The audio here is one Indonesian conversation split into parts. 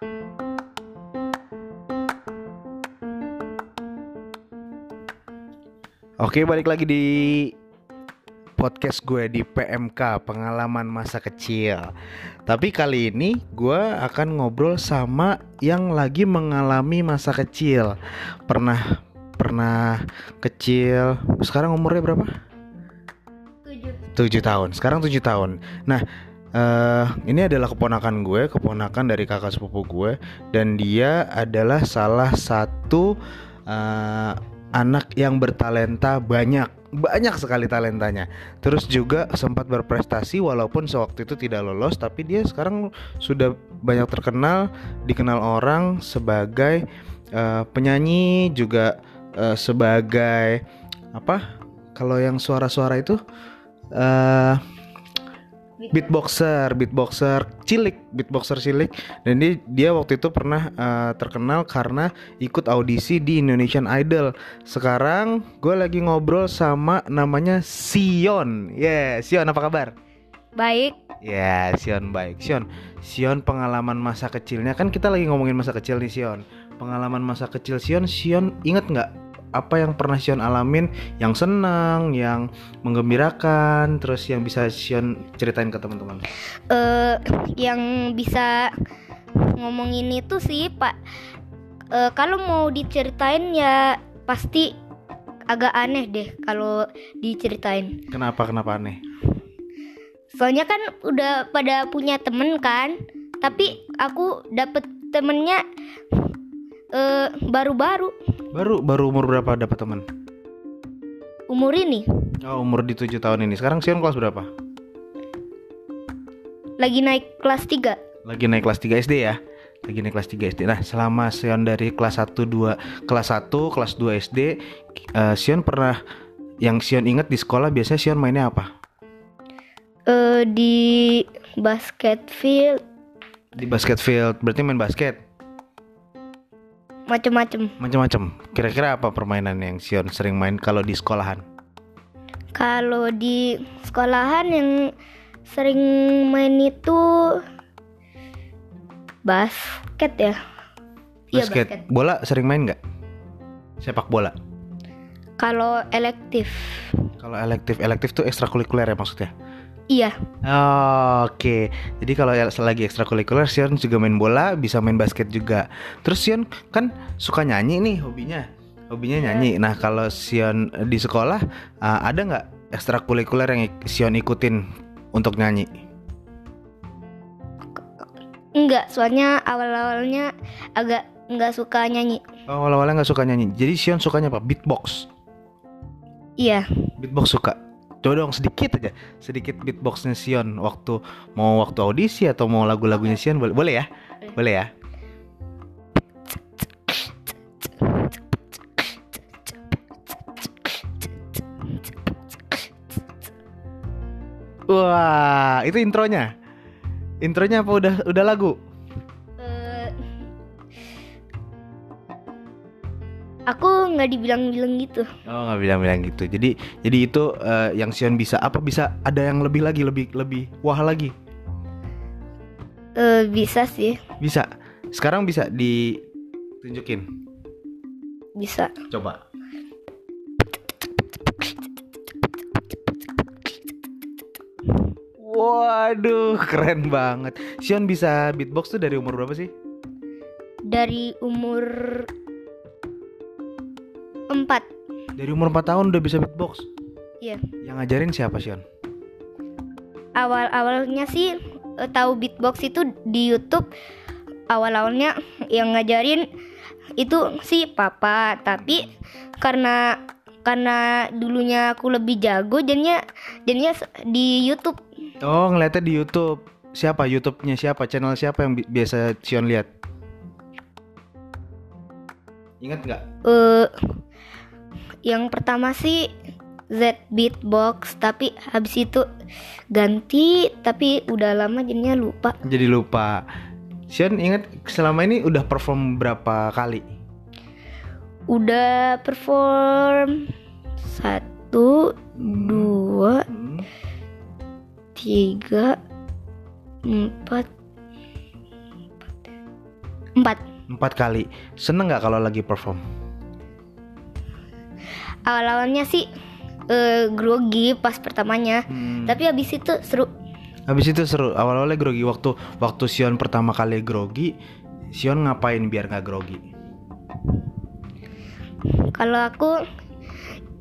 Oke, balik lagi di podcast gue di PMK Pengalaman Masa Kecil. Tapi kali ini gue akan ngobrol sama yang lagi mengalami masa kecil. Pernah pernah kecil. Sekarang umurnya berapa? Tujuh. 7 tahun. Sekarang 7 tahun. Nah, eh ini adalah keponakan gue, keponakan dari kakak sepupu gue dan dia adalah salah satu eh, anak yang bertalenta banyak banyak sekali talentanya. Terus juga sempat berprestasi walaupun sewaktu itu tidak lolos tapi dia sekarang sudah banyak terkenal dikenal orang sebagai eh, penyanyi juga eh, sebagai apa kalau yang suara-suara itu eh beatboxer, beatboxer cilik, beatboxer cilik dan dia dia waktu itu pernah eh, terkenal karena ikut audisi di Indonesian Idol. Sekarang gue lagi ngobrol sama namanya Sion. Yeah, Sion apa kabar? Baik. Ya, Sion baik. Sion, Sion pengalaman masa kecilnya kan kita lagi ngomongin masa kecil nih Sion. Pengalaman masa kecil Sion, Sion inget nggak apa yang pernah Sion alamin yang senang, yang menggembirakan, terus yang bisa Sion ceritain ke teman-teman. eh yang bisa ngomongin itu sih Pak. Eh, kalau mau diceritain ya pasti agak aneh deh kalau diceritain. Kenapa kenapa aneh? Soalnya kan udah pada punya temen kan, tapi aku dapet temennya eh baru-baru Baru baru umur berapa dapat teman? umur ini Oh, umur di 7 tahun ini. Sekarang Sion kelas berapa? lagi naik kelas 3 Lagi naik kelas 3 SD ya. Lagi naik kelas 3 SD. Nah, selama Sion dari kelas 1 2 kelas 1, kelas 2 SD, eh, Sion pernah yang Sion inget di sekolah biasanya Sion mainnya apa? eh di basket field Di basket field. Berarti main basket. Macem-macem Macam-macam. Kira-kira apa permainan yang Sion sering main kalau di sekolahan? Kalau di sekolahan yang sering main itu basket ya. Iya, Basket. Bola sering main nggak? Sepak bola. Kalau elektif, Kalau elektif, elektif tuh ekstrakurikuler ya maksudnya. Iya. Oh, Oke, jadi kalau lagi ekstrakurikuler, Sion juga main bola, bisa main basket juga. Terus Sion kan suka nyanyi nih hobinya, hobinya nyanyi. Nah kalau Sion di sekolah uh, ada nggak ekstrakurikuler yang Sion ikutin untuk nyanyi? Enggak, soalnya awal-awalnya agak enggak suka nyanyi. Oh, awal-awalnya nggak suka nyanyi. Jadi Sion sukanya apa? Beatbox. Iya. Beatbox suka. Coba dong sedikit aja, sedikit beatboxnya Sion waktu mau waktu audisi atau mau lagu-lagunya Sion boleh, boleh ya? Boleh ya? Wah, itu intronya. Intronya apa udah udah lagu? Aku nggak dibilang-bilang gitu. Oh nggak bilang-bilang gitu. Jadi jadi itu eh, yang Sion bisa apa bisa ada yang lebih lagi lebih lebih wah lagi Eh, bisa sih, bisa. Sekarang bisa ditunjukin. bisa. Coba. Waduh keren banget. Sion bisa beatbox tuh dari umur berapa sih? Dari umur 4 Dari umur 4 tahun udah bisa beatbox. Iya. Yang ngajarin siapa Sion? awal-awalnya sih eh, tahu beatbox itu di YouTube awal-awalnya yang ngajarin itu si papa tapi karena karena dulunya aku lebih jago jadinya jadinya di YouTube Oh ngeliatnya di YouTube. Siapa YouTube-nya siapa? Channel siapa yang bi- biasa Sion lihat? Ingat nggak? eh yang pertama sih Z beatbox tapi habis itu ganti tapi udah lama jadinya lupa Jadi lupa. Sion ingat selama ini udah perform berapa kali? udah perform satu dua Hmm. tiga empat empat Empat kali. Seneng nggak kalau lagi perform? awal-awalnya sih eh, grogi pas pertamanya Hmm. tapi habis itu seru Habis itu seru. Awal-awalnya grogi waktu waktu Sion pertama kali grogi, Sion ngapain biar nggak grogi? kalau aku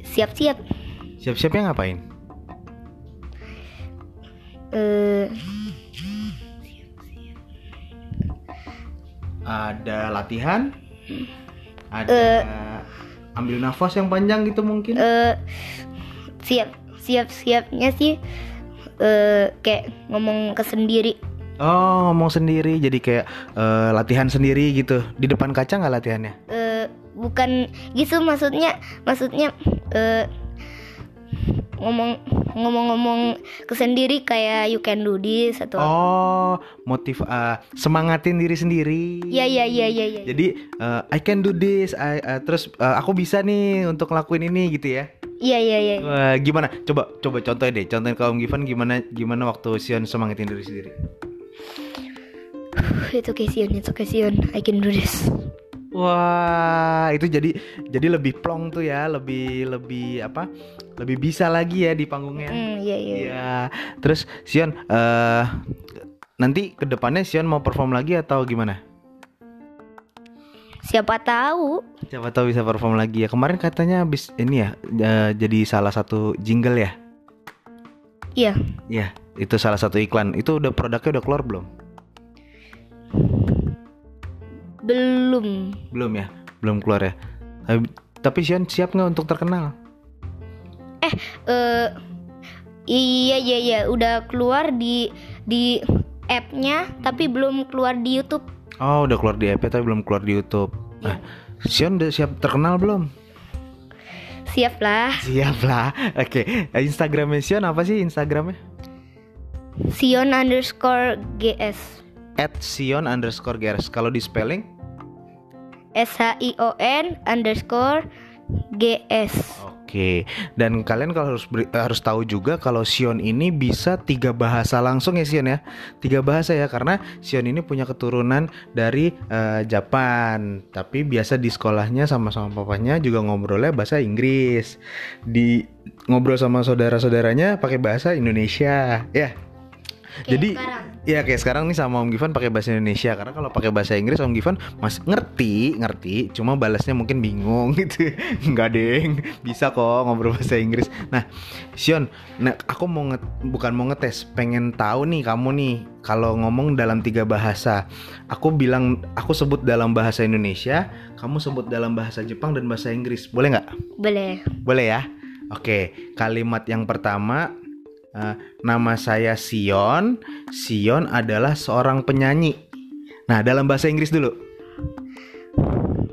siap-siap Siap-siapnya ngapain? eh Ada latihan? Ada ambil nafas yang panjang gitu mungkin? eh, siap siap siapnya sih eh kayak ngomong ke sendiri Oh, ngomong sendiri jadi kayak eh, latihan sendiri gitu. Di depan kaca nggak latihannya? eh bukan gitu maksudnya maksudnya eh ngomong ngomong-ngomong ke sendiri kayak you can do this atau Oh, motiv eh, semangatin diri sendiri. ya ya ya ya ya Jadi eh, I can do this, I, eh, terus eh, aku bisa nih untuk ngelakuin ini gitu ya. iya iya iya Wah, gimana? Coba coba contohin deh, contohin ke Om Givan gimana gimana waktu Sion semangatin diri sendiri. itu kesian itu kesian I can do this Wah, itu jadi jadi lebih plong tuh ya, lebih lebih apa? Lebih bisa lagi ya di panggungnya. hmm iya iya Iya. Terus Sion eh nanti ke depannya Sion mau perform lagi atau gimana? siapa tahu Siapa tahu bisa perform lagi ya. Kemarin katanya habis ini ya eh, jadi salah satu jingle ya. iya Iya, itu salah satu iklan. Itu udah produknya udah keluar belum? Belum Belum ya, belum keluar ya. Tapi, tapi Sion siap nggak untuk terkenal? eh iya iya iya udah keluar di di appnya tapi belum keluar di YouTube Oh, udah keluar di app tapi belum keluar di YouTube. Nah, Sion udah siap terkenal belum? siap lah Siap lah. Oke, Instagramnya Sion apa sih Instagramnya? Sion underscore GS At Sion underscore Gears. Kalau di spelling? S H I O N underscore GS Oke. Dan kalian kalau harus beri- harus tahu juga kalau Sion ini bisa tiga bahasa langsung ya Sion ya. Tiga bahasa ya karena Sion ini punya keturunan dari eh, Japan. Tapi biasa di sekolahnya sama-sama papanya juga ngobrolnya bahasa Inggris. Di ngobrol sama saudara-saudaranya pakai bahasa Indonesia. Ya. Jadi ya kayak sekarang nih sama Om Givan pakai bahasa Indonesia karena kalau pakai bahasa Inggris Om Givan masih ngerti, ngerti, cuma balasnya mungkin bingung gitu. Enggak deng, bisa kok ngobrol bahasa Inggris. Nah, Sion, nah aku mau nge bukan mau ngetes, pengen tahu nih kamu nih kalau ngomong dalam tiga bahasa. Aku bilang aku sebut dalam bahasa Indonesia, kamu sebut dalam bahasa Jepang dan bahasa Inggris. Boleh nggak? boleh Boleh ya? Oke, kalimat yang pertama eh, nama saya Sion. Sion adalah seorang penyanyi. Nah, dalam bahasa Inggris dulu.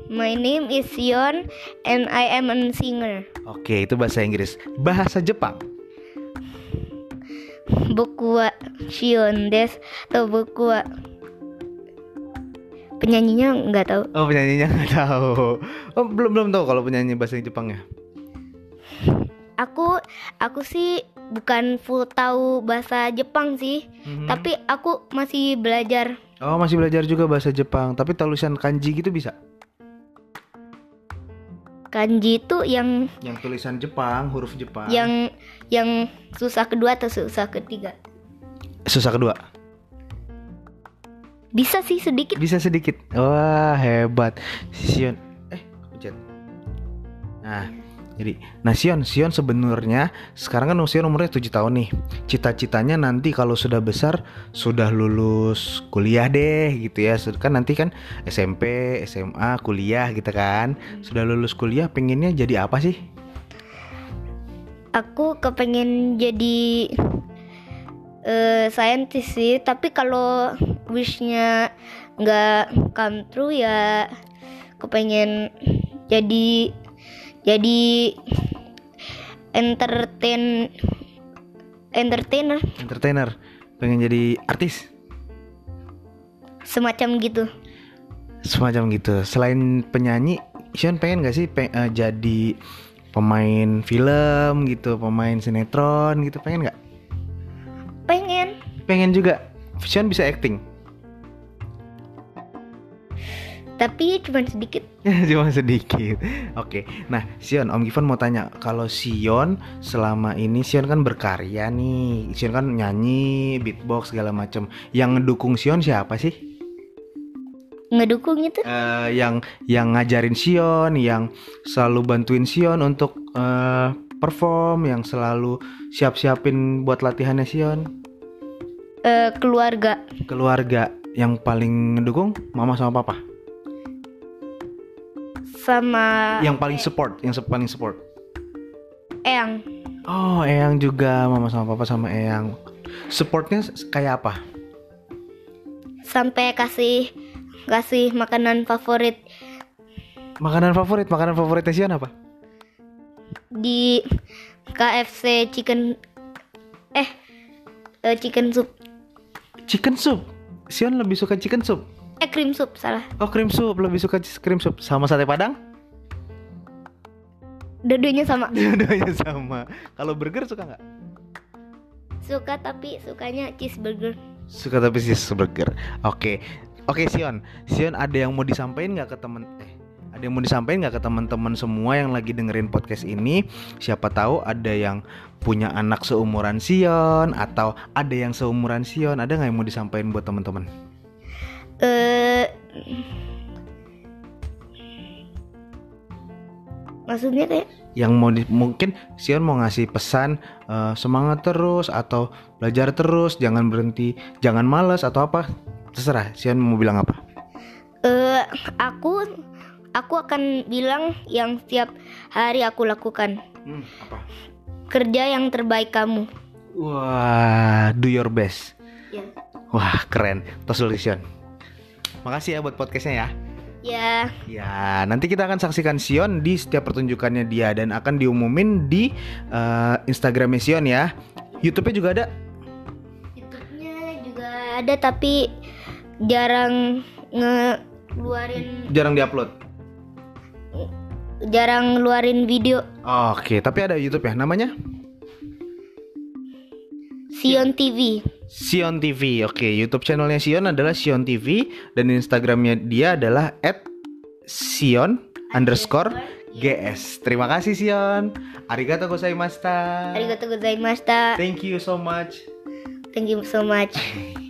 My name is Sion and I am a singer Oke, itu bahasa Inggris. Bahasa Jepang. Boku wa Sion des atau boku wa penyanyinya nggak tahu Oh, penyanyinya nggak tahu. Oh, belum belum tahu kalau penyanyi bahasa Jepang ya. Aku aku sih bukan full tahu bahasa Jepang sih Mhm. tapi aku masih belajar Oh, masih belajar juga bahasa Jepang, tapi tulisan kanji gitu bisa. kanji itu yang Yang tulisan Jepang, huruf Jepang. yang yang susah kedua atau susah ketiga susah kedua. bisa sih sedikit Bisa sedikit. Wah, hebat. Sion. Eh, pencet. Nah, jadi nah Sion, Sion sebenarnya sekarang kan Sion umurnya 7 tahun nih. Cita-citanya nanti kalau sudah besar sudah lulus kuliah deh gitu ya. Kan nanti kan SMP, SMA, kuliah gitu kan. Sudah lulus kuliah pengennya jadi apa sih? aku kepengen jadi eh scientist sih tapi kalau wishnya nggak come true ya kepengen jadi jadi entertain entertainer. Entertainer. Pengen jadi artis. semacam gitu. Semacam gitu. Selain penyanyi Sion pengen gak sih pe- eh, jadi pemain film gitu pemain sinetron gitu? Pengen nggak? Pengen. Pengen juga. Sion bisa acting tapi cuma sedikit Cuma sedikit. Oke. Nah, Sion, Om Givan mau tanya, kalau Sion selama ini Sion kan berkarya nih. Sion kan nyanyi, beatbox segala macam. Yang ngedukung Sion siapa sih? ngedukung itu Eh, yang yang ngajarin Sion, yang selalu bantuin Sion untuk eh, perform, yang selalu siap-siapin buat latihannya Sion. eh, keluarga Keluarga yang paling ngedukung mama sama papa. Sama Yang paling support, yang paling support. Eyang Oh, Eyang juga, mama sama papa sama Eyang. Supportnya kayak apa? sampai kasih kasih makanan favorit Makanan favorit, makanan favoritnya Sion apa? di KFC chicken eh eh, chicken soup Chicken soup. Sion lebih suka chicken soup. Eh cream soup salah Oh, cream soup, lebih suka cream soup sama sate padang? dua-duanya sama Dua-duanya sama. Kalau burger suka nggak? suka tapi sukanya cheeseburger Suka tapi cheeseburger. Oke. Oke, Sion. Sion ada yang mau disampaikan nggak ke temen eh ada yang mau disampaikan nggak ke teman-teman semua yang lagi dengerin podcast ini? Siapa tahu ada yang punya anak seumuran Sion atau ada yang seumuran Sion. Ada nggak yang mau disampaikan buat teman-teman? Eh maksudnya kayak Yang mau di- mungkin Sion mau ngasih pesan eh, semangat terus atau belajar terus, jangan berhenti, jangan malas atau apa? Terserah. Sion mau bilang apa? eh aku aku akan bilang yang setiap hari aku lakukan Hmm, apa? kerja yang terbaik kamu Wah, do your best. ya Wah, keren. Tos dulu, Sion. Makasih ya buat podcastnya ya. ya Ya, nanti kita akan saksikan Sion di setiap pertunjukannya dia dan akan diumumin di eh, Instagramnya Sion ya. YouTube-nya juga ada. YouTube-nya juga ada tapi jarang ngeluarin Jarang diupload. jarang ngeluarin video Oke, tapi ada YouTube ya. Namanya Sion TV Sion TV. Oke, YouTube channelnya Sion adalah Sion TV dan Instagramnya dia adalah @sion underscore gs. Terima kasih Sion. Arigato gozaimashita. arigatou gozaimashita Thank you so much. thank you so much